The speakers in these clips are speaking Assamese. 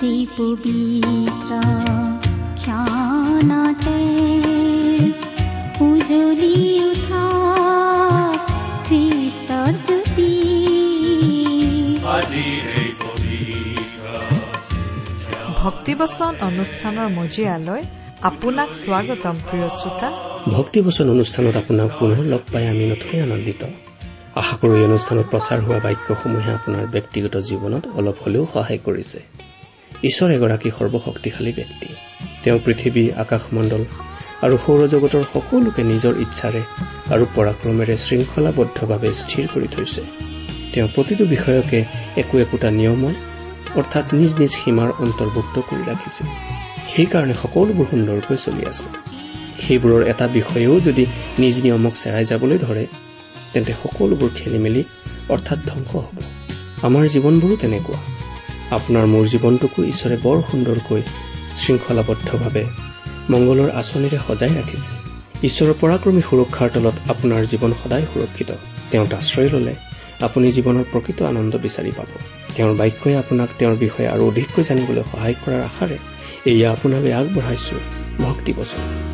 খ্ৰীষ্টৰ জ্যোতি ভক্তিবচন অনুষ্ঠানৰ মজিয়ালৈ আপোনাক স্বাগতম প্ৰিয় শ্ৰোতা। ভক্তিবচন অনুষ্ঠানত আপোনাক পুনৰ লগ পাই আমি নথৈ আনন্দিত। আশা কৰো এই অনুষ্ঠানত প্ৰচাৰ হোৱা বাক্যসমূহে আপোনাৰ ব্যক্তিগত জীৱনত অলপ হলেও সহায় কৰিছে। ঈশ্বৰ এগৰাকী সৰ্বশক্তিশালী ব্যক্তি। তেওঁ পৃথিৱী আকাশমণ্ডল আৰু সৌৰজগতৰ সকলোকে নিজৰ ইচ্ছাৰে আৰু পৰাক্ৰমেৰে শৃংখলাবদ্ধভাৱে স্থিৰ কৰি থৈছে। তেওঁ প্ৰতিটো বিষয়কে একো একোটা নিয়মৰ অৰ্থাৎ নিজ নিজ সীমাৰ অন্তৰ্ভুক্ত কৰি ৰাখিছে। সেইকাৰণে সকলোবোৰ সুন্দৰকৈ চলি আছে। সেইবোৰৰ এটা বিষয়েও যদি নিজ নিয়মক চেৰাই যাবলৈ ধৰে তেন্তে সকলোবোৰ খেলি মেলি অৰ্থাৎ ধ্বংস হ'ব। আমাৰ জীৱনবোৰো তেনেকুৱা। আপোনাৰ মোৰ জীৱনটোকো ঈশ্বৰে বৰ সুন্দৰকৈ শৃংখলাবদ্ধভাৱে মংগলৰ আঁচনিৰে সজাই ৰাখিছে। ঈশ্বৰৰ পৰাক্ৰমী সুৰক্ষাৰ তলত আপোনাৰ জীৱন সদায় সুৰক্ষিত। তেওঁত আশ্ৰয় ললে। আপুনি জীৱনৰ প্ৰকৃত আনন্দ বিচাৰি পাব। তেওঁৰ বাক্যই আপোনাক তেওঁৰ বিষয়ে আৰু অধিককৈ জানিবলৈ সহায় কৰাৰ আশাৰে এয়া আপোনালৈ আগবঢ়াইছো। ভক্তি বচন।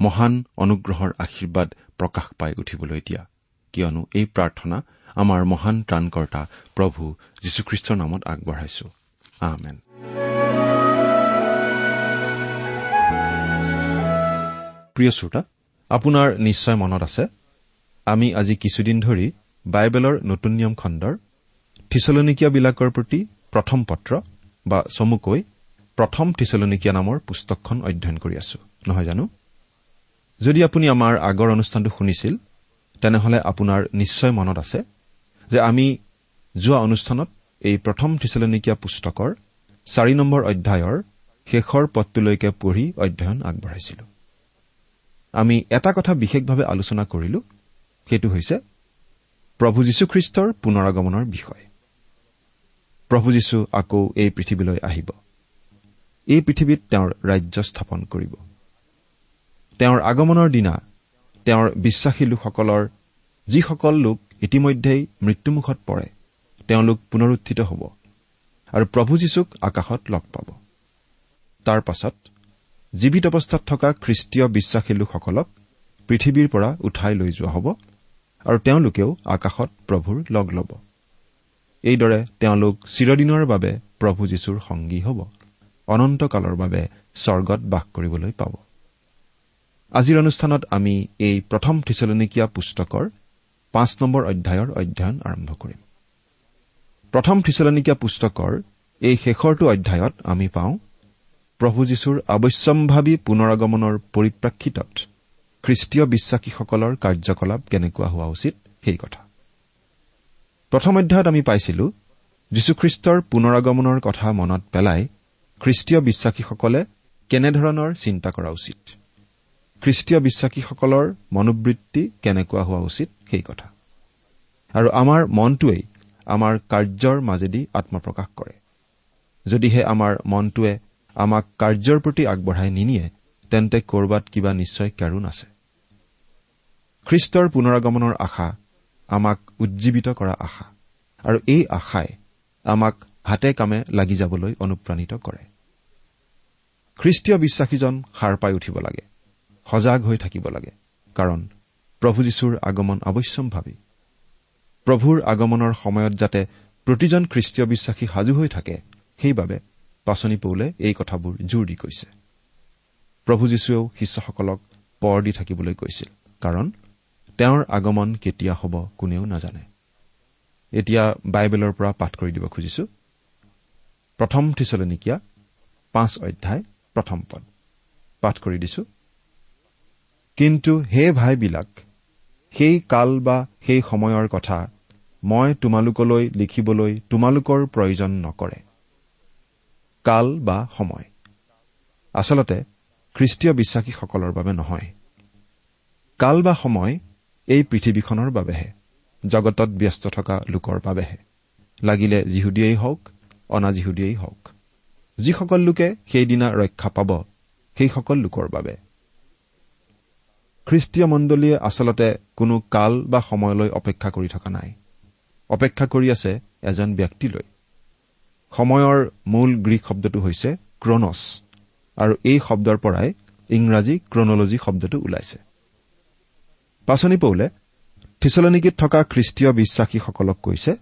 মহান অনুগ্ৰহৰ আশীৰ্বাদ প্ৰকাশ পাই উঠিবলৈ দিয়া। কিয়নো এই প্ৰাৰ্থনা আমাৰ মহান ত্ৰাণকৰ্তা প্ৰভু যীশুখ্ৰীষ্টৰ নামত আগবঢ়াইছো। আমেন। প্ৰিয় শ্ৰোতা আপোনাৰ নিশ্চয় মনত আছে আমি আজি কিছুদিন ধৰি বাইবেলৰ নতুন নিয়ম খণ্ডৰ থিচলনিকীয়াবিলাকৰ প্ৰতি প্ৰথম পত্ৰ বা চমুকৈ প্ৰথম থিচলনিকীয়া নামৰ পুস্তকখন অধ্যয়ন কৰি আছো। নহয় জানো? যদি আপুনি আমাৰ আগৰ অনুষ্ঠানটো শুনিছিল তেনেহলে আপোনাৰ নিশ্চয় মনত আছে যে আমি যোৱা অনুষ্ঠানত এই প্ৰথম থিচলনিকীয়া পুস্তকৰ চাৰি নম্বৰ অধ্যায়ৰ শেষৰ পদটোলৈকে পঢ়ি অধ্যয়ন আগবঢ়াইছিলো। আমি এটা কথা বিশেষভাৱে আলোচনা কৰিলো সেইটো হৈছে প্ৰভু যীশুখ্ৰীষ্টৰ পুনৰাগমনৰ বিষয়। প্ৰভু যীশু আকৌ এই পৃথিৱীলৈ আহিব। এই পৃথিৱীত তেওঁৰ ৰাজ্য স্থাপন কৰিব। তেওঁৰ আগমনৰ দিনা তেওঁৰ বিশ্বাসী লোকসকলৰ যিসকল লোক ইতিমধ্যেই মৃত্যুমুখত পৰে তেওঁলোক পুনৰুত্থিত হ'ব আৰু প্ৰভু যীশুক আকাশত লগ পাব। তাৰ পাছত জীৱিত অৱস্থাত থকা খ্ৰীষ্টীয় বিশ্বাসী লোকসকলক পৃথিৱীৰ পৰা উঠাই লৈ যোৱা হ'ব আৰু তেওঁলোকেও আকাশত প্ৰভুৰ লগ ল'ব। এইদৰে তেওঁলোক চিৰদিনৰ বাবে প্ৰভু যীশুৰ সংগী হ'ব। অনন্তকালৰ বাবে স্বৰ্গত বাস কৰিবলৈ পাব। আজিৰ অনুষ্ঠানত আমি এই প্ৰথম থিচলনিকীয়া পুস্তকৰ পাঁচ নম্বৰ অধ্যায়ৰ অধ্যয়ন আৰম্ভ কৰিম। প্ৰথম থিচলনিকীয়া পুস্তকৰ এই শেষৰটো অধ্যায়ত আমি পাওঁ প্ৰভু যীশুৰ আৱশ্যম্ভাৱী পুনৰাগমনৰ পৰিপ্ৰেক্ষিতত খ্ৰীষ্টীয় বিশ্বাসীসকলৰ কাৰ্যকলাপ কেনেকুৱা হোৱা উচিত সেই কথা। প্ৰথম অধ্যায়ত আমি পাইছিলো যীশুখ্ৰীষ্টৰ পুনৰাগমনৰ কথা মনত পেলাই খ্ৰীষ্টীয় বিশ্বাসীসকলে কেনেধৰণৰ চিন্তা কৰা উচিত। খ্ৰীষ্টীয় বিশ্বাসীসকলৰ মনোবৃত্তি কেনেকুৱা হোৱা উচিত সেই কথা। আৰু আমাৰ মনটোৱেই আমাৰ কাৰ্যৰ মাজেদি আত্মপ্ৰকাশ কৰে। যদিহে আমাৰ মনটোৱে আমাক কাৰ্যৰ প্ৰতি আগবঢ়াই নিনিয়ে তেন্তে ক'ৰবাত কিবা নিশ্চয় কাৰণ আছে। খ্ৰীষ্টৰ পুনৰাগমনৰ আশা আমাক উজ্জীৱিত কৰা আশা আৰু এই আশাই আমাক হাতে কামে লাগি যাবলৈ অনুপ্ৰাণিত কৰে। খ্ৰীষ্টীয় বিশ্বাসীজন সাৰ পাই উঠিব লাগে। সজাগ হৈ থাকিব লাগে। কাৰণ প্ৰভু যীশুৰ আগমন আৱশ্যম্ভাৱী প্ৰভুৰ আগমনৰ সময়ত যাতে প্ৰতিজন খ্ৰীষ্টীয় বিশ্বাসী সাজু হৈ থাকে সেইবাবে পাচনি পৌলে এই কথাবোৰ জোৰ দি কৈছে। প্ৰভু যীশুৱেও শিষ্যসকলক পৰ দি থাকিবলৈ কৈছিল কাৰণ তেওঁৰ আগমন কেতিয়া হ'ব কোনেও নাজানে। এতিয়া বাইবেলৰ পৰা পাঠ কৰি দিব খুজিছো। প্ৰথম থিচলনিকীয়া পাঁচ অধ্যায় প্ৰথম পদ। পাঠ কৰি দিছো। কিন্তু হে ভাইবিলাক সেই কাল বা সেই সময়ৰ কথা মই তোমালোকলৈ লিখিবলৈ তোমালোকৰ প্ৰয়োজন নকৰে। কাল বা সময়। আচলতে খ্ৰীষ্টীয় বিশ্বাসীসকলৰ বাবে নহয়। কাল বা সময় এই পৃথিৱীখনৰ বাবেহে জগতত ব্যস্ত থকা লোকৰ বাবেহে। লাগিলে যিহুদীয়েই হওক অনাজিহুদীয়েই হওক। যিসকল লোকে সেইদিনা ৰক্ষা পাব সেইসকল লোকৰ বাবে। খ্ৰীষ্টীয় মণ্ডলীয়ে আচলতে কোনো কাল বা সময়লৈ অপেক্ষা কৰি থকা নাই। অপেক্ষা কৰি আছে এজন ব্যক্তিলৈ সময়ৰ মূল গ্ৰীক শব্দটো হৈছে ক্ৰনছ আৰু এই শব্দৰ পৰাই ইংৰাজী ক্ৰনলজী শব্দটো ওলাইছে। পাচনি পৌলে থিচলনিকিত থকা খ্ৰীষ্টীয় বিশ্বাসীসকলক কৈছে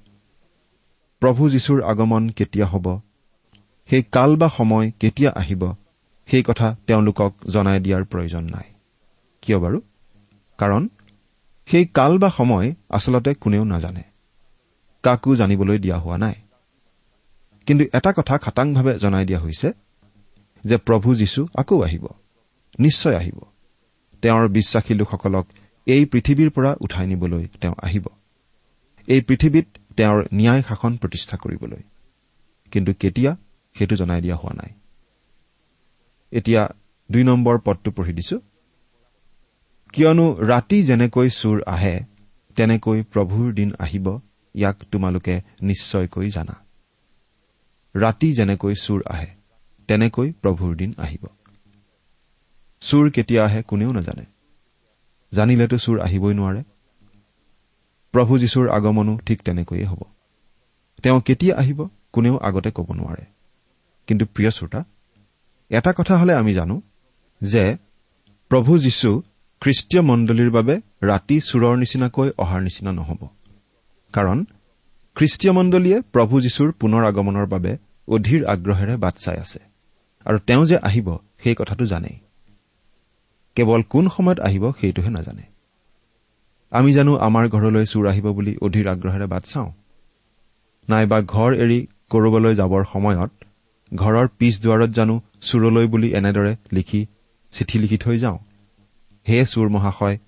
প্ৰভু যীশুৰ আগমন কেতিয়া হ'ব? সেই কাল বা সময় কেতিয়া আহিব? সেই কথা তেওঁলোকক জনাই দিয়াৰ প্ৰয়োজন নাই। কিয় বাৰু? কাৰণ সেই কাল বা সময় আচলতে কোনেও নাজানে। কাকো জানিবলৈ দিয়া হোৱা নাই। কিন্তু এটা কথা খাটাংভাৱে জনাই দিয়া হৈছে যে প্ৰভু যীশু আকৌ আহিব। নিশ্চয় আহিব। তেওঁৰ বিশ্বাসী লোকসকলক এই পৃথিৱীৰ পৰা উঠাই নিবলৈ তেওঁ আহিব। এই পৃথিৱীত তেওঁৰ ন্যায় শাসন প্ৰতিষ্ঠা কৰিবলৈ। কিন্তু কেতিয়া সেইটো জনাই দিয়া হোৱা নাই। এতিয়া দুই নম্বৰ পদটো পঢ়ি দিছো। কিয়নো ৰাতি যেনেকৈ চোৰ আহে তেনেকৈ প্ৰভুৰ দিন আহিব ইয়াক তোমালোকে নিশ্চয়কৈ জানা। ৰাতি যেনেকৈ চোৰ আহে তেনেকৈ প্ৰভুৰ দিন আহিব। চোৰ কেতিয়া আহে কোনেও নাজানে। জানিলেতো চোৰ আহিবই নোৱাৰে। প্ৰভু যীশুৰ আগমনো ঠিক তেনেকৈয়ে হ'ব। তেওঁ কেতিয়া আহিব কোনেও আগতে ক'ব নোৱাৰে। কিন্তু প্ৰিয় শ্ৰোতা এটা কথা হলে আমি জানো যে প্ৰভু যীশু খ্ৰীষ্টীয় মণ্ডলীৰ বাবে ৰাতি চোৰৰ নিচিনাকৈ অহাৰ নিচিনা নহ'ব। কাৰণ খ্ৰীষ্টীয় মণ্ডলীয়ে প্ৰভু যীশুৰ পুনৰ আগমনৰ বাবে অধীৰ আগ্ৰহেৰে বাট চাই আছে। আৰু তেওঁ যে আহিব সেই কথাটো জানেই। কেৱল কোন সময়ত আহিব সেইটোহে নাজানে। আমি জানো আমাৰ ঘৰলৈ চোৰ আহিব বুলি অধীৰ আগ্ৰহেৰে বাট চাওঁ। নাইবা ঘৰ এৰি কৰবালৈ যাবৰ সময়ত ঘৰৰ পিছ দুৱাৰত জানো চোৰলৈ বুলি এনেদৰে লিখি চিঠি লিখি থৈ যাওঁ। হে চোৰ মহাশয়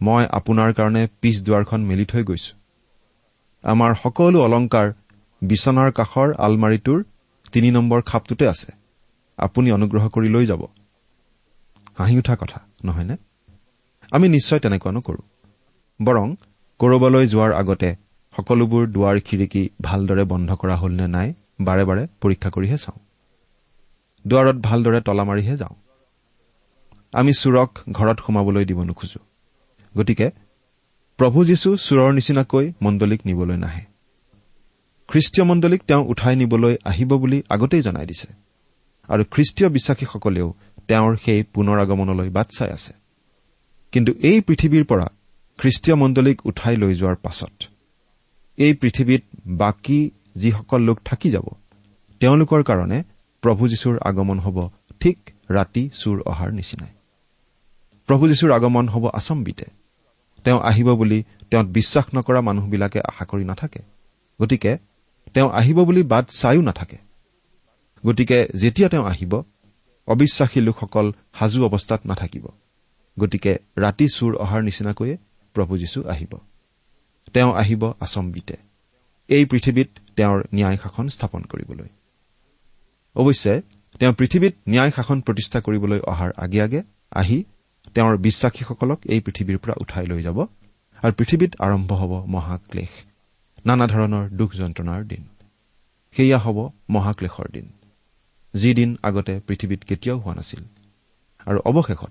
মই আপোনাৰ কাৰণে পিছ দুৱাৰখন মেলি থৈ গৈছো। আমাৰ সকলো অলংকাৰ বিচনাৰ কাষৰ আলমাৰিটোৰ তিনি নম্বৰ খাপটোতে আছে। আপুনি অনুগ্ৰহ কৰি লৈ যাব। হাঁহি উঠা কথা নহয়নে? আমি নিশ্চয় তেনেকুৱা নকৰো বৰং কৰবালৈ যোৱাৰ আগতে সকলোবোৰ দুৱাৰ খিৰিকী ভালদৰে বন্ধ কৰা হ'ল নে নাই বাৰে বাৰে পৰীক্ষা কৰিহে চাওঁ। দুৱাৰত ভালদৰে তলা মাৰিহে যাওঁ। আমি চোৰক ঘৰত সোমাবলৈ দিব নোখোজো। গতিকে প্ৰভু যীশু চোৰৰ নিচিনাকৈ মণ্ডলীক নিবলৈ নাহে। খ্ৰীষ্টীয় মণ্ডলীক তেওঁ উঠাই নিবলৈ আহিব বুলি আগতেই জনাই দিছে। আৰু খ্ৰীষ্টীয় বিশ্বাসীসকলেও তেওঁৰ সেই পুনৰ আগমনলৈ বাট চাই আছে। কিন্তু এই পৃথিৱীৰ পৰা খ্ৰীষ্টীয় মণ্ডলীক উঠাই লৈ যোৱাৰ পাছত এই পৃথিৱীত বাকী যিসকল লোক থাকি যাব তেওঁলোকৰ কাৰণে প্ৰভু যীশুৰ আগমন হ'ব ঠিক ৰাতি চুৰ অহাৰ নিচিনাই। প্ৰভু যীশুৰ আগমন হ'ব আচম্বিতে। তেওঁ আহিব বুলি তেওঁত বিশ্বাস নকৰা মানুহবিলাকে আশা কৰি নাথাকে। গতিকে তেওঁ আহিব বুলি বাট চায়ো নাথাকে। গতিকে যেতিয়া তেওঁ আহিব অবিশ্বাসী লোকসকল সাজু অৱস্থাত নাথাকিব। গতিকে ৰাতি চুৰ অহাৰ নিচিনাকৈয়ে প্ৰভু যীশু আহিব। তেওঁ আহিব আচম্বিতে। এই পৃথিৱীত তেওঁৰ ন্যায় শাসন স্থাপন কৰিবলৈ। অৱশ্যে তেওঁ পৃথিৱীত ন্যায় শাসন প্ৰতিষ্ঠা কৰিবলৈ অহাৰ আগে আগে আহি তেওঁৰ বিশ্বাসীসকলক এই পৃথিৱীৰ পৰা উঠাই লৈ যাব আৰু পৃথিৱীত আৰম্ভ হ'ব মহাক্লেশ। নানা ধৰণৰ দুখ যন্ত্ৰণাৰ দিন। সেয়া হ'ব মহাক্লেশৰ দিন। যি দিন আগতে পৃথিৱীত কেতিয়াও হোৱা নাছিল। আৰু অৱশেষত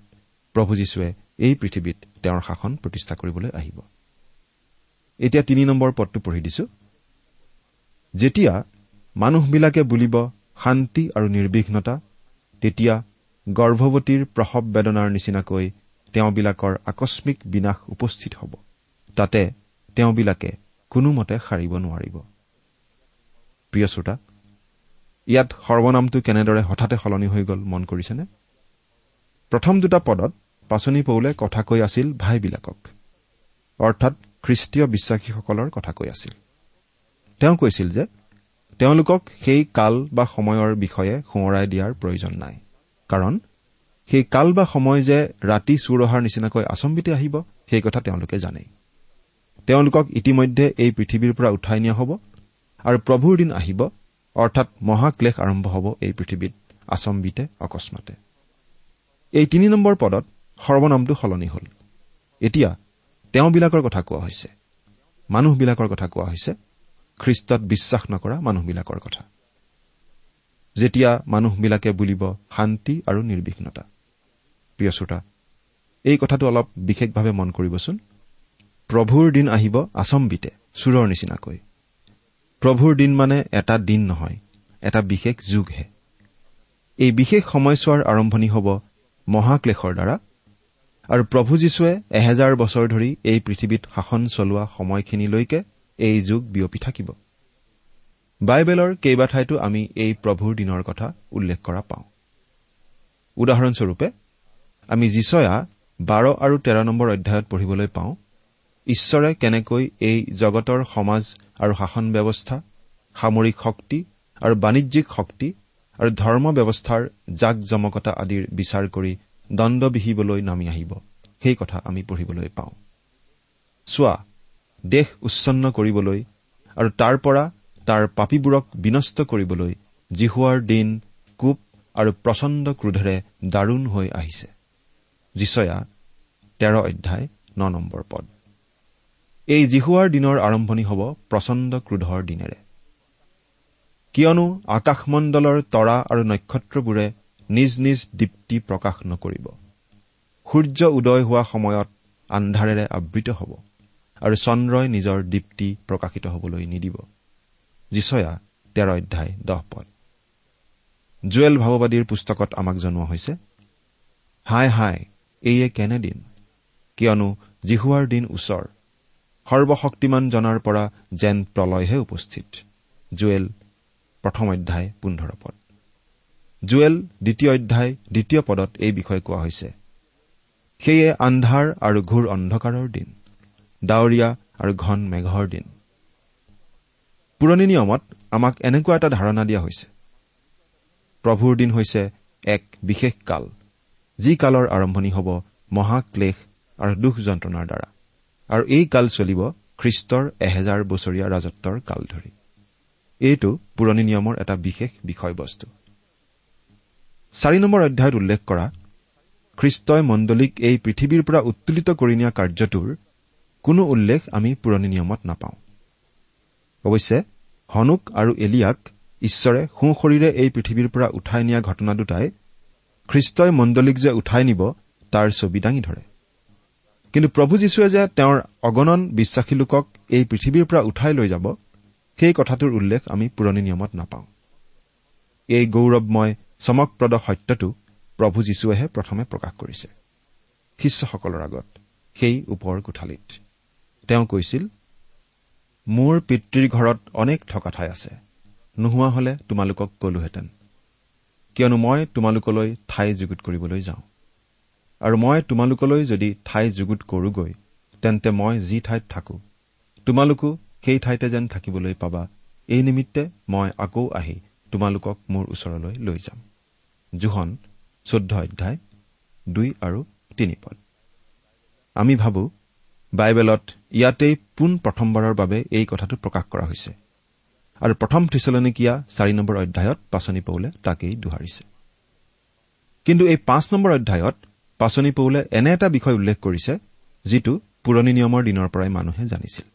প্ৰভু যীশুৱে এই পৃথিৱীত তেওঁৰ শাসন প্ৰতিষ্ঠা কৰিবলৈ আহিব। এতিয়া তিনি নম্বৰ পদটো পঢ়ি দিছো। যেতিয়া মানুহবিলাকে বুলিব শান্তি আৰু নিৰ্বিঘ্নতা তেতিয়া গৰ্ভৱতীৰ প্ৰসৱ বেদনাৰ নিচিনাকৈ তেওঁবিলাকৰ আকস্মিক বিনাশ উপস্থিত হ'ব। তাতে তেওঁবিলাকে কোনোমতে সাৰিব নোৱাৰিব। প্ৰিয় শ্ৰোতা ইয়াত সৰ্বনামটো কেনেদৰে হঠাতে সলনি হৈ গ'ল মন কৰিছেনে? প্ৰথম দুটা পদত পাচনি পৌলে কথা কৈ আছিল ভাইবিলাকক। অৰ্থাৎ খ্ৰীষ্টীয় বিশ্বাসীসকলৰ কথা কৈ আছিল। তেওঁ কৈছিল যে তেওঁলোকক সেই কাল বা সময়ৰ বিষয়ে সোঁৱৰাই দিয়াৰ প্ৰয়োজন নাই। কাৰণ সেই কাল বা সময় যে ৰাতি চুৰ অহাৰ নিচিনাকৈ আচম্বিতে আহিব সেই কথা তেওঁলোকে জানেই। তেওঁলোকক ইতিমধ্যে এই পৃথিৱীৰ পৰা উঠাই নিয়া হ'ব আৰু প্ৰভুৰ দিন আহিব অৰ্থাৎ মহাক্লেশ আৰম্ভ হ'ব এই পৃথিৱীত আচম্বিতে অকস্মাতে। এই তিনি নম্বৰ পদত সৰ্বনামটো সলনি হ'ল। এতিয়া তেওঁবিলাকৰ কথা কোৱা হৈছে। মানুহবিলাকৰ কথা কোৱা হৈছে খ্ৰীষ্টত বিশ্বাস নকৰা মানুহবিলাকৰ কথা। যেতিয়া মানুহবিলাকে বুলিব শান্তি আৰু নিৰ্বিঘ্নতা। প্ৰিয় শ্ৰোতা এই কথাটো অলপ বিশেষভাৱে মন কৰিবচোন। প্ৰভুৰ দিন আহিব আচম্বিতে চোৰৰ নিচিনাকৈ। প্ৰভুৰ দিন মানে এটা দিন নহয় এটা বিশেষ যুগহে। এই বিশেষ সময়ছোৱাৰ আৰম্ভণি হ'ব মহাক্লেশৰ দ্বাৰা আৰু প্ৰভু যীশুৱে এহেজাৰ বছৰ ধৰি এই পৃথিৱীত শাসন চলোৱা সময়খিনিলৈকে এই যুগ বিয়পি থাকিব। বাইবেলৰ কেইবা ঠাইতো আমি এই প্ৰভুৰ দিনৰ কথা উল্লেখ কৰা পাওঁ। উদাহৰণস্বৰূপে আমি যিচয়া বাৰ আৰু তেৰ নম্বৰ অধ্যায়ত পঢ়িবলৈ পাওঁ ঈশ্বৰে কেনেকৈ এই জগতৰ সমাজ আৰু শাসন ব্যৱস্থা সামৰিক শক্তি আৰু বাণিজ্যিক শক্তি আৰু ধৰ্ম ব্যৱস্থাৰ জাক জমকতা আদিৰ বিচাৰ কৰি দণ্ড বিহিবলৈ নামি আহিব সেই কথা আমি পঢ়িবলৈ পাওঁ। চোৱা দেশ উচ্ছন্ন কৰিবলৈ আৰু তাৰ পৰা তাৰ পাপীবোৰক বিনষ্ট কৰিবলৈ জিহুৱাৰ দিন কোপ আৰু প্ৰচণ্ড ক্ৰোধেৰে দাৰুণ হৈ আহিছে। যিচয়া তেৰ অধ্যায় ন নম্বৰ পদ। এই জিহুৱাৰ দিনৰ আৰম্ভণি হ'ব প্ৰচণ্ড ক্ৰোধৰ দিনেৰে। কিয়নো আকাশমণ্ডলৰ তৰা আৰু নক্ষত্ৰবোৰে নিজ নিজ দীপ্তি প্ৰকাশ নকৰিব। সূৰ্য উদয় হোৱা সময়ত আন্ধাৰেৰে আবৃত হ'ব আৰু চন্দ্ৰই নিজৰ দীপ্তি প্ৰকাশিত হ'বলৈ নিদিব। যিচয়া তেৰ অধ্যায় দহ পদ। জুৱেল ভাৱবাদীৰ পুস্তকত আমাক জনোৱা হৈছে হাই হাই এইয়ে কেনে দিন? কিয়নো জিহুৱাৰ দিন ওচৰ। সৰ্বশক্তিমান জনাৰ পৰা যেন প্ৰলয়হে উপস্থিত। জুৱেল প্ৰথম অধ্যায় পোন্ধৰ পদ। জুৱেল দ্বিতীয় অধ্যায় দ্বিতীয় পদত এই বিষয়ে কোৱা হৈছে। সেয়ে আন্ধাৰ আৰু ঘূৰ অন্ধকাৰৰ দিন ডাৱৰীয়া আৰু ঘন মেঘৰ দিন। পুৰণি নিয়মত আমাক এনেকুৱা এটা ধাৰণা দিয়া হৈছে। প্ৰভুৰ দিন হৈছে এক বিশেষ কাল যি কালৰ আৰম্ভণি হ'ব মহাক্লেশ আৰু দুখ যন্ত্ৰণাৰ দ্বাৰা। আৰু এই কাল চলিব খ্ৰীষ্টৰ এহেজাৰ বছৰীয়া ৰাজত্বৰ কাল ধৰি। এইটো পুৰণি নিয়মৰ এটা বিশেষ বিষয়বস্তু। চাৰি নম্বৰ অধ্যায়ত উল্লেখ কৰা খ্ৰীষ্টই মণ্ডলীক এই পৃথিৱীৰ পৰা উত্তোলিত কৰি নিয়া কাৰ্যটোৰ কোনো উল্লেখ আমি পুৰণি নিয়মত নাপাওঁ। অৱশ্যে হনুক আৰু এলিয়াক ঈশ্বৰে সোঁশৰীৰে এই পৃথিৱীৰ পৰা উঠাই নিয়া ঘটনা দুটাই খ্ৰীষ্টই মণ্ডলীক যে উঠাই নিব তাৰ ছবি দাঙি ধৰে। কিন্তু প্ৰভু যীশুৱে যে তেওঁৰ অগণন বিশ্বাসী লোকক এই পৃথিৱীৰ পৰা উঠাই লৈ যাব সেই কথাটোৰ উল্লেখ আমি পুৰণি নিয়মত নাপাওঁ। এই গৌৰৱময় চমকপ্ৰদ সত্যটো প্ৰভু যীশুৱেহে প্ৰথমে প্ৰকাশ কৰিছে। শিষ্যসকলৰ আগত সেই ওপৰ কোঠালিত। তেওঁ কৈছিল মোৰ পিতৃৰ ঘৰত অনেক থকা ঠাই আছে। নোহোৱা হলে তোমালোকক কলোহেঁতেন। কিয়নো মই তোমালোকলৈ ঠাই যুগুত কৰিবলৈ যাওঁ। আৰু মই তোমালোকলৈ যদি ঠাই যুগুত কৰোগৈ তেন্তে মই যি ঠাইত থাকো তোমালোকো সেই ঠাইতে যেন থাকিবলৈ পাবা। এই নিমিত্তে মই আকৌ আহি তোমালোকক মোৰ ওচৰলৈ লৈ যাম। জোহন চৈধ্য অধ্যায় দুই আৰু তিনি পদ। আমি ভাবো বাইবেলত ইয়াতেই পোন প্ৰথমবাৰৰ বাবে এই কথাটো প্ৰকাশ কৰা হৈছে। আৰু প্ৰথম থিচলনিকীয়া চাৰি নম্বৰ অধ্যায়ত পাচনি পৌলে তাকেই দোহাৰিছে। কিন্তু এই পাঁচ নম্বৰ অধ্যায়ত পাচনি পৌলে এনে এটা বিষয় উল্লেখ কৰিছে যিটো পুৰণি নিয়মৰ দিনৰ পৰাই মানুহে জানিছিল।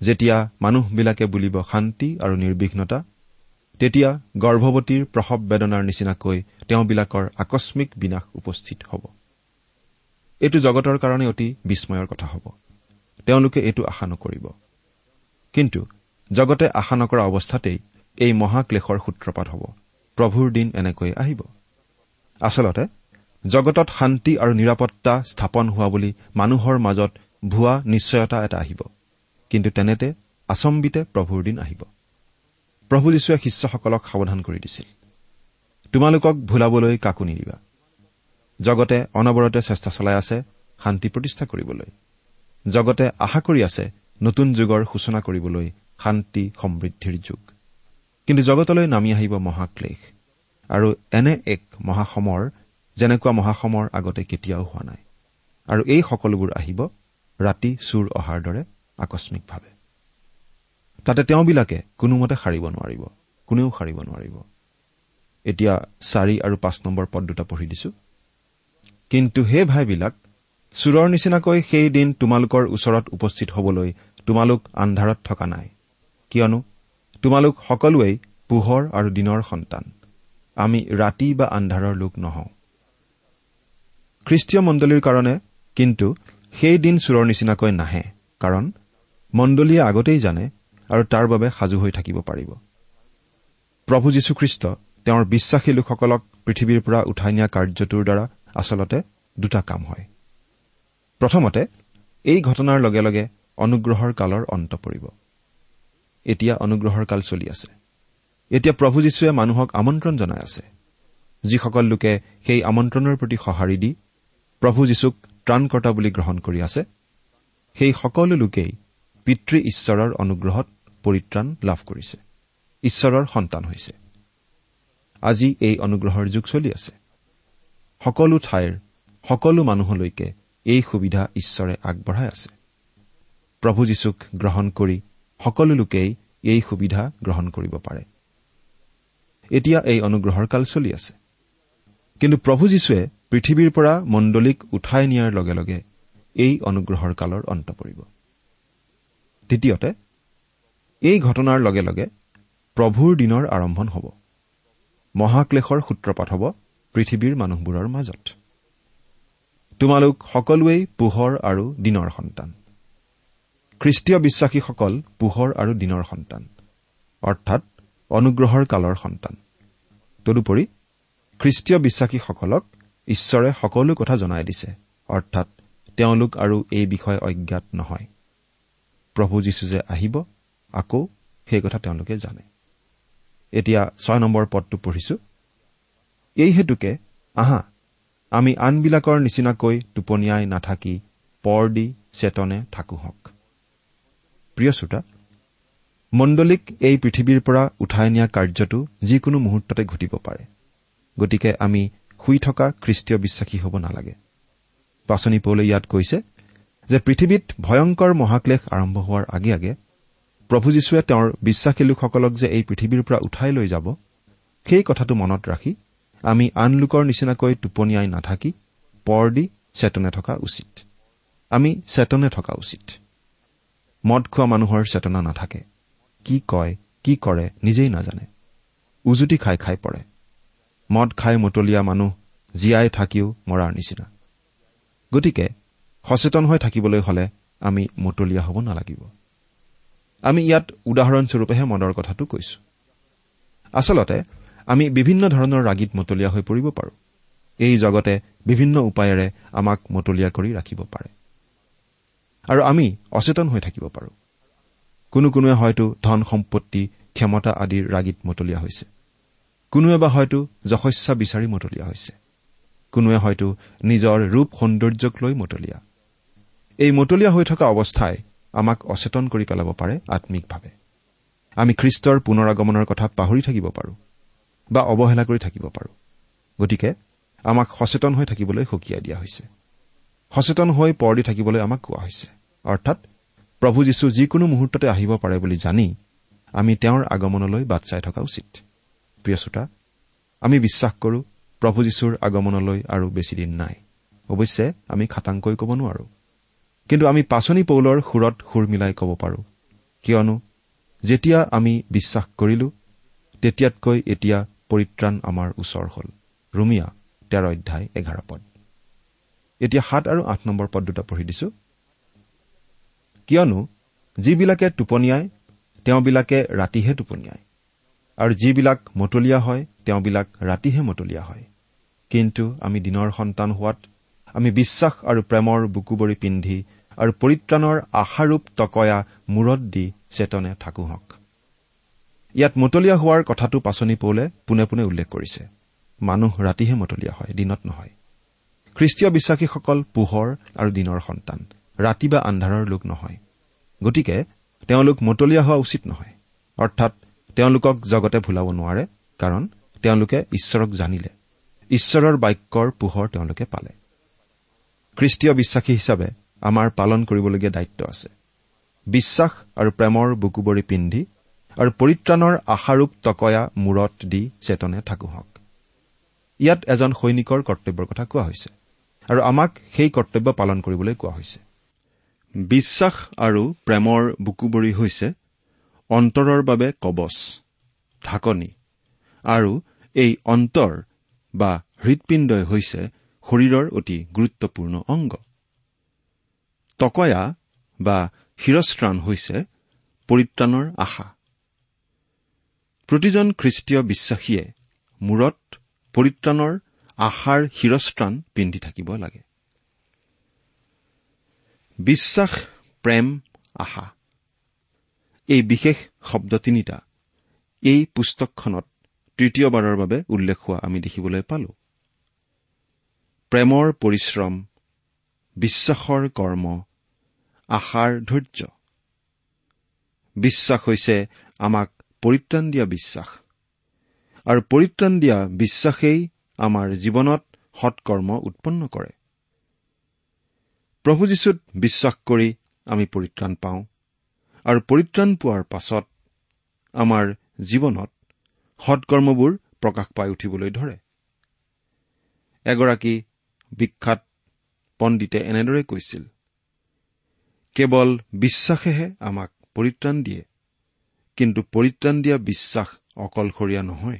যেতিয়া মানুহবিলাকে বুলিব শান্তি আৰু নিৰ্বিঘ্নতা তেতিয়া গৰ্ভৱতীৰ প্ৰসৱ বেদনাৰ নিচিনাকৈ তেওঁবিলাকৰ আকস্মিক বিনাশ উপস্থিত হ'ব। এইটো জগতৰ কাৰণে অতি বিস্ময়ৰ কথা হ'ব। তেওঁলোকে এইটো আশা নকৰিব। কিন্তু জগতে আশা নকৰা অৱস্থাতেই এই মহাক্লেশৰ সূত্ৰপাত হ'ব। প্ৰভুৰ দিন এনেকৈ আহিব। আচলতে জগতত শান্তি আৰু নিৰাপত্তা স্থাপন হোৱা বুলি মানুহৰ মাজত ভুৱা নিশ্চয়তা এটা আহিব। কিন্তু তেনেতে আচম্বিতে প্ৰভুৰ দিন আহিব। প্ৰভু যীশুৱে শিষ্যসকলক সাৱধান কৰি দিছিল। তোমালোকক ভুলাবলৈ কাকো নিদিবা। জগতে অনবৰতে চেষ্টা চলাই আছে শান্তি প্ৰতিষ্ঠা কৰিবলৈ। জগতে আশা কৰি আছে নতুন যুগৰ সূচনা কৰিবলৈ শান্তি সমৃদ্ধিৰ যুগ। কিন্তু জগতলৈ নামি আহিব মহাক্লেশ। আৰু এনে এক মহাসমৰ যেনেকুৱা মহাসমৰ আগতে কেতিয়াও হোৱা নাই। আৰু এই সকলোবোৰ আহিব ৰাতি চুৰ অহাৰ দৰে আকস্মিকভাৱে। তাতে তেওঁবিলাকে কোনোমতে সাৰিব নোৱাৰিব কোনেও সাৰিব নোৱাৰিব। এতিয়া চাৰি আৰু পাঁচ নম্বৰ পদ দুটা পঢ়ি দিছো। কিন্তু সেই ভাইবিলাক চোৰৰ নিচিনাকৈ সেই দিন তোমালোকৰ ওচৰত উপস্থিত হবলৈ তোমালোক আন্ধাৰত থকা নাই। কিয়নো তোমালোক সকলোৱেই পোহৰ আৰু দিনৰ সন্তান। আমি ৰাতি বা আন্ধাৰৰ লোক নহওঁ। খ্ৰীষ্টীয় মণ্ডলীৰ কাৰণে কিন্তু সেই দিন চোৰৰ নিচিনাকৈ নাহে কাৰণ মণ্ডলীয়ে আগতেই জানে আৰু তাৰ বাবে সাজু হৈ থাকিব পাৰিব। প্ৰভু যীশুখ্ৰীষ্ট তেওঁৰ বিশ্বাসী লোকসকলক পৃথিৱীৰ পৰা উঠাই নিয়া কাৰ্যটোৰ দ্বাৰা আচলতে দুটা কাম হয়। প্ৰথমতে এই ঘটনাৰ লগে লগে অনুগ্ৰহৰ কালৰ অন্ত পৰিব। এতিয়া অনুগ্ৰহৰ কাল চলি আছে। এতিয়া প্ৰভু যীশুৱে মানুহক আমন্ত্ৰণ জনাই আছে। যিসকল লোকে সেই আমন্ত্ৰণৰ প্ৰতি সঁহাৰি দি প্ৰভু যীশুক ত্ৰাণকৰ্তা বুলি গ্ৰহণ কৰি আছে সেই সকলো লোকেই পিতৃ ঈশ্বৰৰ অনুগ্ৰহত পৰিত্ৰাণ লাভ কৰিছে। ঈশ্বৰৰ সন্তান হৈছে। আজি এই অনুগ্ৰহৰ যুগ চলি আছে। সকলো ঠাইৰ সকলো মানুহলৈকে এই সুবিধা ঈশ্বৰে আগবঢ়াই আছে। প্ৰভু যীশুক গ্ৰহণ কৰি সকলো লোকেই এই সুবিধা গ্ৰহণ কৰিব পাৰে। এতিয়া এই অনুগ্ৰহৰ কাল চলি আছে। কিন্তু প্ৰভু যীশুৱে পৃথিৱীৰ পৰা মণ্ডলীক উঠাই নিয়াৰ লগে লগে এই অনুগ্ৰহৰ কালৰ অন্ত পৰিব। দ্বিতীয়তে এই ঘটনাৰ লগে লগে প্ৰভুৰ দিনৰ আৰম্ভণ হ'ব। মহাক্লেশৰ সূত্ৰপাত হ'ব পৃথিৱীৰ মানুহবোৰৰ মাজত। তোমালোক সকলোৱেই পোহৰ আৰু দিনৰ সন্তান। খ্ৰীষ্টীয় বিশ্বাসীসকল পোহৰ আৰু দিনৰ সন্তান অৰ্থাৎ অনুগ্ৰহৰ কালৰ সন্তান। তদুপৰি খ্ৰীষ্টীয় বিশ্বাসীসকলক ঈশ্বৰে সকলো কথা জনাই দিছে অৰ্থাৎ তেওঁলোক আৰু এই বিষয়ে অজ্ঞাত নহয়। প্ৰভু যীশু যে আহিব আকৌ সেই কথা তেওঁলোকে জানে। এতিয়া ছয় নম্বৰ পদটো পঢ়িছো। এই হেতুকে আহা আমি আনবিলাকৰ নিচিনাকৈ টোপনিয়াই নাথাকি পৰ দি চেতনে থাকোহক। প্ৰিয় শ্ৰোতা মণ্ডলীক এই পৃথিৱীৰ পৰা উঠাই নিয়া কাৰ্যটো যিকোনো মুহূৰ্ততে ঘটিব পাৰে। গতিকে আমি শুই থকা খ্ৰীষ্টীয় বিশ্বাসী হ'ব নালাগে। পাচনি পৌলে ইয়াত কৈছে যে পৃথিৱীত ভয়ংকৰ মহাক্লেশ আৰম্ভ হোৱাৰ আগে আগে প্ৰভু যীশুৱে তেওঁৰ বিশ্বাসী লোকসকলক যে এই পৃথিৱীৰ পৰা উঠাই লৈ যাব সেই কথাটো মনত ৰাখি আমি আন লোকৰ নিচিনাকৈ টোপনিয়াই নাথাকি পৰ দি চেতনে থকা উচিত। আমি চেতনে থকা উচিত। মদ খোৱা মানুহৰ চেতনা নাথাকে। কি কয় কি কৰে নিজেই নাজানে। উজুতি খাই খাই পৰে। মদ খাই মতলীয়া মানুহ জীয়াই থাকিও মৰাৰ নিচিনা। গতিকে সচেতন হৈ থাকিবলৈ হলে আমি মতলীয়া হ'ব নালাগিব। আমি ইয়াত উদাহৰণস্বৰূপেহে মদৰ কথাটো কৈছো। আচলতে আমি বিভিন্ন ধৰণৰ ৰাগীত মতলীয়া হৈ পৰিব পাৰোঁ। এই জগতে বিভিন্ন উপায়েৰে আমাক মতলীয়া কৰি ৰাখিব পাৰে। আৰু আমি অচেতন হৈ থাকিব পাৰোঁ। কোনো কোনোৱে হয়তো ধন সম্পত্তি ক্ষমতা আদিৰ ৰাগীত মতলীয়া হৈছে। কোনোৱে বা হয়তো যশস্যা বিচাৰি মতলীয়া হৈছে। কোনোৱে হয়তো নিজৰ ৰূপ সৌন্দৰ্যক লৈ মতলীয়া। এই মতলীয়া হৈ থকা অৱস্থাই আমাক অচেতন কৰি পেলাব পাৰে আম্মিকভাৱে আমি খ্ৰীষ্টৰ পুনৰ আগমনৰ কথা পাহৰি থাকিব পাৰোঁ। বা অৱহেলা কৰি থাকিব পাৰোঁ। গতিকে আমাক সচেতন হৈ থাকিবলৈ সকীয়াই দিয়া হৈছে। সচেতন হৈ পৰ দি থাকিবলৈ আমাক কোৱা হৈছে। অৰ্থাৎ প্ৰভু যীশু যিকোনো মুহূৰ্ততে আহিব পাৰে বুলি জানি আমি তেওঁৰ আগমনলৈ বাট চাই থকা উচিত। প্ৰিয় শ্ৰোতা আমি বিশ্বাস কৰো প্ৰভু যীশুৰ আগমনলৈ আৰু বেছিদিন নাই। অৱশ্যে আমি খাটাংকৈ ক'ব নোৱাৰো। কিন্তু আমি পাচনি পৌলৰ সুৰত সুৰ মিলাই ক'ব পাৰো। কিয়নো যেতিয়া আমি বিশ্বাস কৰিলো তেতিয়াতকৈ এতিয়া পৰিত্ৰাণ আমাৰ ওচৰ হ'ল। ৰুমিয়া তেৰ অধ্যায় এঘাৰ পদ। এতিয়া সাত আৰু আঠ নম্বৰ পদ দুটা পঢ়ি দিছো। কিয়নো যিবিলাকে টোপনিয়াই তেওঁবিলাকে ৰাতিহে টোপনিয়ায়। আৰু যিবিলাক মতলীয়া হয় তেওঁবিলাক ৰাতিহে মতলীয়া হয়। কিন্তু আমি দিনৰ সন্তান হোৱাত আমি বিশ্বাস আৰু প্ৰেমৰ বুকুবৰি পিন্ধি আৰু পৰিত্ৰাণৰ আশাৰূপ টকয়া মূৰত দি চেতনে থাকোহক ইয়াত মতলীয়া হোৱাৰ কথাটো পাচনি পৌলে পোনে পোনে উল্লেখ কৰিছে। মানুহ ৰাতিহে মতলীয়া হয় দিনত নহয়। খ্ৰীষ্টীয় বিশ্বাসীসকল পোহৰ আৰু দিনৰ সন্তান। ৰাতি বা আন্ধাৰৰ লোক নহয়। গতিকে তেওঁলোক মতলীয়া হোৱা উচিত নহয়। অৰ্থাৎ তেওঁলোকক জগতে ভুলাব নোৱাৰে কাৰণ তেওঁলোকে ঈশ্বৰক জানিলে। ঈশ্বৰৰ বাক্যৰ পোহৰ তেওঁলোকে পালে। খ্ৰীষ্টীয় বিশ্বাসী হিচাপে আমাৰ পালন কৰিবলগীয়া দায়িত্ব আছে। বিশ্বাস আৰু প্ৰেমৰ বুকুবৰি পিন্ধি আৰু পৰিত্ৰাণৰ আশাৰূপ টকয়া মূৰত দি চেতনে থাকোহক। ইয়াত এজন সৈনিকৰ কৰ্তব্যৰ কথা কোৱা হৈছে আৰু আমাক সেই কৰ্তব্য পালন কৰিবলৈ কোৱা হৈছে। বিশ্বাস আৰু প্ৰেমৰ বুকুবৰি হৈছে অন্তৰৰ বাবে কবচ ঢাকনি আৰু এই অন্তৰ বা হৃদপিণ্ডই হৈছে শৰীৰৰ অতি গুৰুত্বপূৰ্ণ অংগ। টকয়া বা শিৰস্ত্ৰাণ হৈছে পৰিত্ৰাণৰ আশা। প্ৰতিজন খ্ৰীষ্টীয় বিশ্বাসীয়ে মূৰত পৰিত্ৰাণৰ আশাৰ শিৰস্ত্ৰাণ পিন্ধি থাকিব লাগে। বিশ্বাস প্ৰেম আশা। এই বিশেষ শব্দ তিনিটা এই পুস্তকখনত তৃতীয়বাৰৰ বাবে উল্লেখ হোৱা আমি দেখিবলৈ পালো। প্ৰেমৰ পৰিশ্ৰম বিশ্বাসৰ কৰ্ম আশাৰ ধৈৰ্য। বিশ্বাস হৈছে আমাক পৰিত্ৰাণ দিয়া বিশ্বাস। আৰু পৰিত্ৰাণ দিয়া বিশ্বাসেই আমাৰ জীৱনত সৎকৰ্ম উৎপন্ন কৰে। প্ৰভু যীশুত বিশ্বাস কৰি আমি পৰিত্ৰাণ পাওঁ আৰু পৰিত্ৰাণ পোৱাৰ পাছত আমাৰ জীৱনত সৎকৰ্মবোৰ প্ৰকাশ পাই উঠিবলৈ ধৰে। এগৰাকী বিখ্যাত পণ্ডিতে এনেদৰে কৈছিল কেৱল বিশ্বাসেহে আমাক পৰিত্ৰাণ দিয়ে কিন্তু পৰিত্ৰাণ দিয়া বিশ্বাস অকলশৰীয়া নহয়।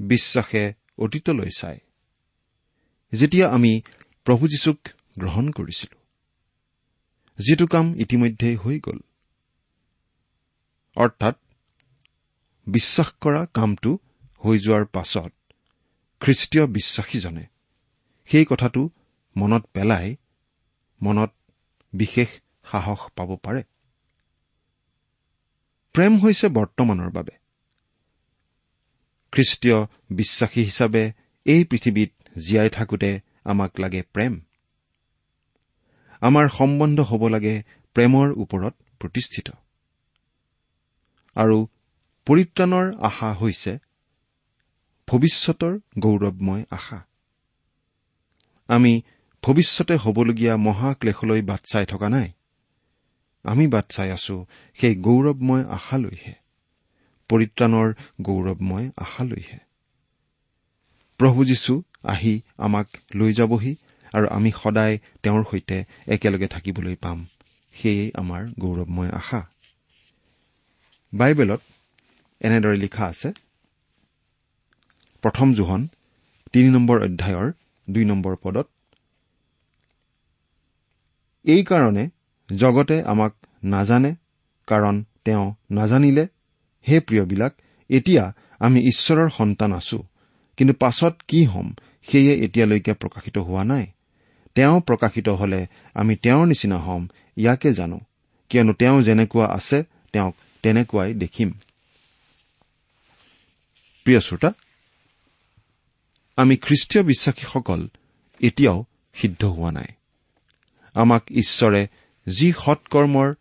বিশ্বাসে অতীতলৈ চায়। যেতিয়া আমি প্ৰভু যীশুক গ্ৰহণ কৰিছিলো যিটো কাম ইতিমধ্যেই হৈ গ'ল। অৰ্থাৎ বিশ্বাস কৰা কামটো হৈ যোৱাৰ পাছত খ্ৰীষ্টীয় বিশ্বাসীজনে সেই কথাটো মনত পেলাই মনত বিশেষ সাহস পাব পাৰে। প্ৰেম হৈছে বৰ্তমানৰ বাবে। খ্ৰীষ্টীয় বিশ্বাসী হিচাপে এই পৃথিৱীত জীয়াই থাকোঁতে আমাক লাগে প্ৰেম। আমাৰ সম্বন্ধ হ'ব লাগে প্ৰেমৰ ওপৰত প্ৰতিষ্ঠিত। আৰু পৰিত্ৰাণৰ আশা হৈছে ভৱিষ্যতৰ গৌৰৱময় আশা। আমি ভৱিষ্যতে হ'বলগীয়া মহাক্লেশলৈ বাট চাই থকা নাই। আমি বাট চাই আছো সেই গৌৰৱময় আশালৈহে। পৰিত্ৰাণৰ গৌৰৱময় আশালৈহে। প্ৰভু যীশু আহি আমাক লৈ যাবহি আৰু আমি সদায় তেওঁৰ সৈতে একেলগে থাকিবলৈ পাম। সেয়েই আমাৰ গৌৰৱময় আশা। বাইবেলত এনেদৰে লিখা আছে প্ৰথম জোহন তিনি নম্বৰ অধ্যায়ৰ দুই নম্বৰ পদত এইকাৰণে জগতে আমাক নাজানে কাৰণ তেওঁ নাজানিলে। হে প্ৰিয়বিলাক এতিয়া আমি ঈশ্বৰৰ সন্তান আছো কিন্তু পাছত কি হ'ম সেয়ে এতিয়ালৈকে প্ৰকাশিত হোৱা নাই। তেওঁ প্ৰকাশিত হলে আমি তেওঁৰ নিচিনা হ'ম ইয়াকে জানো। কিয়নো তেওঁ যেনেকুৱা আছে তেওঁক তেনেকুৱাই দেখিম। আমি খ্ৰীষ্টীয় বিশ্বাসীসকল এতিয়াও সিদ্ধ হোৱা নাই। আমাক ঈশ্বৰে যি সৎকৰ্মৰ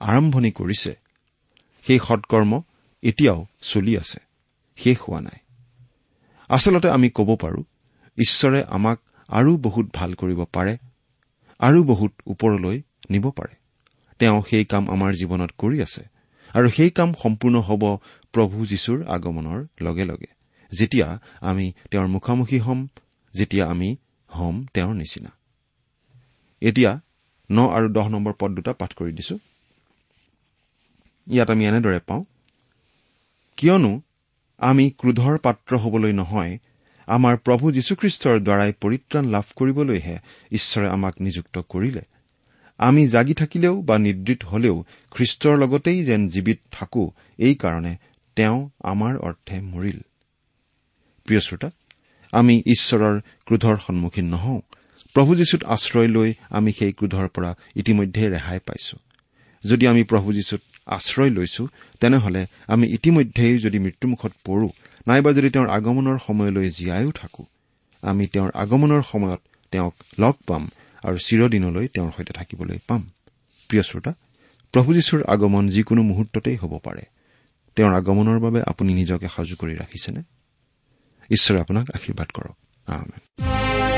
আৰম্ভণি কৰিছে সেই সৎকৰ্ম এতিয়াও চলি আছে শেষ হোৱা নাই। আচলতে আমি ক'ব পাৰো ঈশ্বৰে আমাক আৰু বহুত ভাল কৰিব পাৰে আৰু বহুত ওপৰলৈ নিব পাৰে। তেওঁ সেই কাম আমাৰ জীৱনত কৰি আছে আৰু সেই কাম সম্পূৰ্ণ হ'ব প্ৰভু যীশুৰ আগমনৰ লগে লগে যেতিয়া আমি তেওঁৰ মুখামুখি হ'ম যেতিয়া আমি হ'ম তেওঁৰ নিচিনা। এতিয়া ন আৰু দহ নম্বৰ পদ দুটা পাঠ কৰি দিছো। ইয়াত আমি এনেদৰে পাওঁ। কিয়নো আমি ক্ৰোধৰ পাত্ৰ হবলৈ নহয় আমাৰ প্ৰভু যীশুখ্ৰীষ্টৰ দ্বাৰাই পৰিত্ৰাণ লাভ কৰিবলৈহে ঈশ্বৰে আমাক নিযুক্ত কৰিলে। আমি জাগি থাকিলেও বা নিদ্ৰিত হলেও খ্ৰীষ্টৰ লগতেই যেন জীৱিত থাকো এইকাৰণে তেওঁ আমাৰ অৰ্থে মৰিল। প্ৰিয় শ্ৰোতা আমি ঈশ্বৰৰ ক্ৰোধৰ সন্মুখীন নহওঁ। প্ৰভু যীশুত আশ্ৰয় লৈ আমি সেই ক্ৰোধৰ পৰা ইতিমধ্যে ৰেহাই পাইছো। যদি আমি প্ৰভু যীশুত আশ্ৰয় লৈছো তেনেহলে আমি ইতিমধ্যেই যদি মৃত্যুমুখত পৰো নাইবা যদি তেওঁৰ আগমনৰ সময়লৈ জীয়াইও থাকো আমি তেওঁৰ আগমনৰ সময়ত তেওঁক লগ পাম আৰু চিৰদিনলৈ তেওঁৰ সৈতে থাকিবলৈ পাম। প্ৰিয় শ্ৰোতা প্ৰভু যীশুৰ আগমন যিকোনো মুহূৰ্ততেই হ'ব পাৰে। তেওঁৰ আগমনৰ বাবে আপুনি নিজকে সাজু কৰি ৰাখিছেনে? ঈশ্বৰে আপোনাক আশীৰ্বাদ কৰক।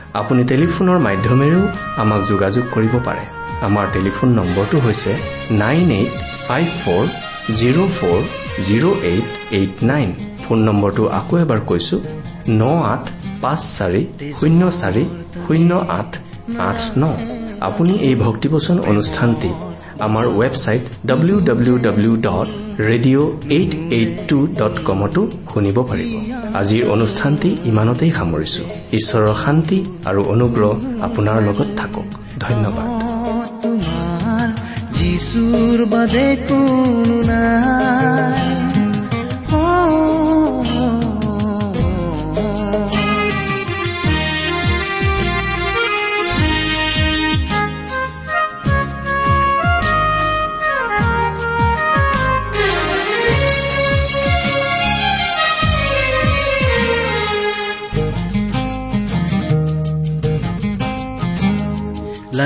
আপুনি টেলিফোনৰ মাধ্যমেৰেও আমাক যোগাযোগ কৰিব পাৰে। আমাৰ টেলিফোন নম্বৰটো হৈছে nine eight five four zero' four zero' eight eight nine. Phone নম্বৰটো আকৌ এবাৰ কৈছো ন আঠ পাঁচ চাৰি শূন্য চাৰি শূন্য আঠ আঠ ন। আপুনি এই ভক্তিবচন অনুষ্ঠানটি আমাৰ website W W W dot radio' eight eight two dot কমতো শুনিব পাৰিব। আজিৰ অনুষ্ঠানটি ইমানতেই সামৰিছো। ঈশ্বৰৰ শান্তি আৰু অনুগ্ৰহ আপোনাৰ লগত থাকক। ধন্যবাদ। তোমাৰ যিচুৰ বাদে কোনো নাই।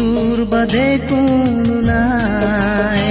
দূর বদে কোন নাই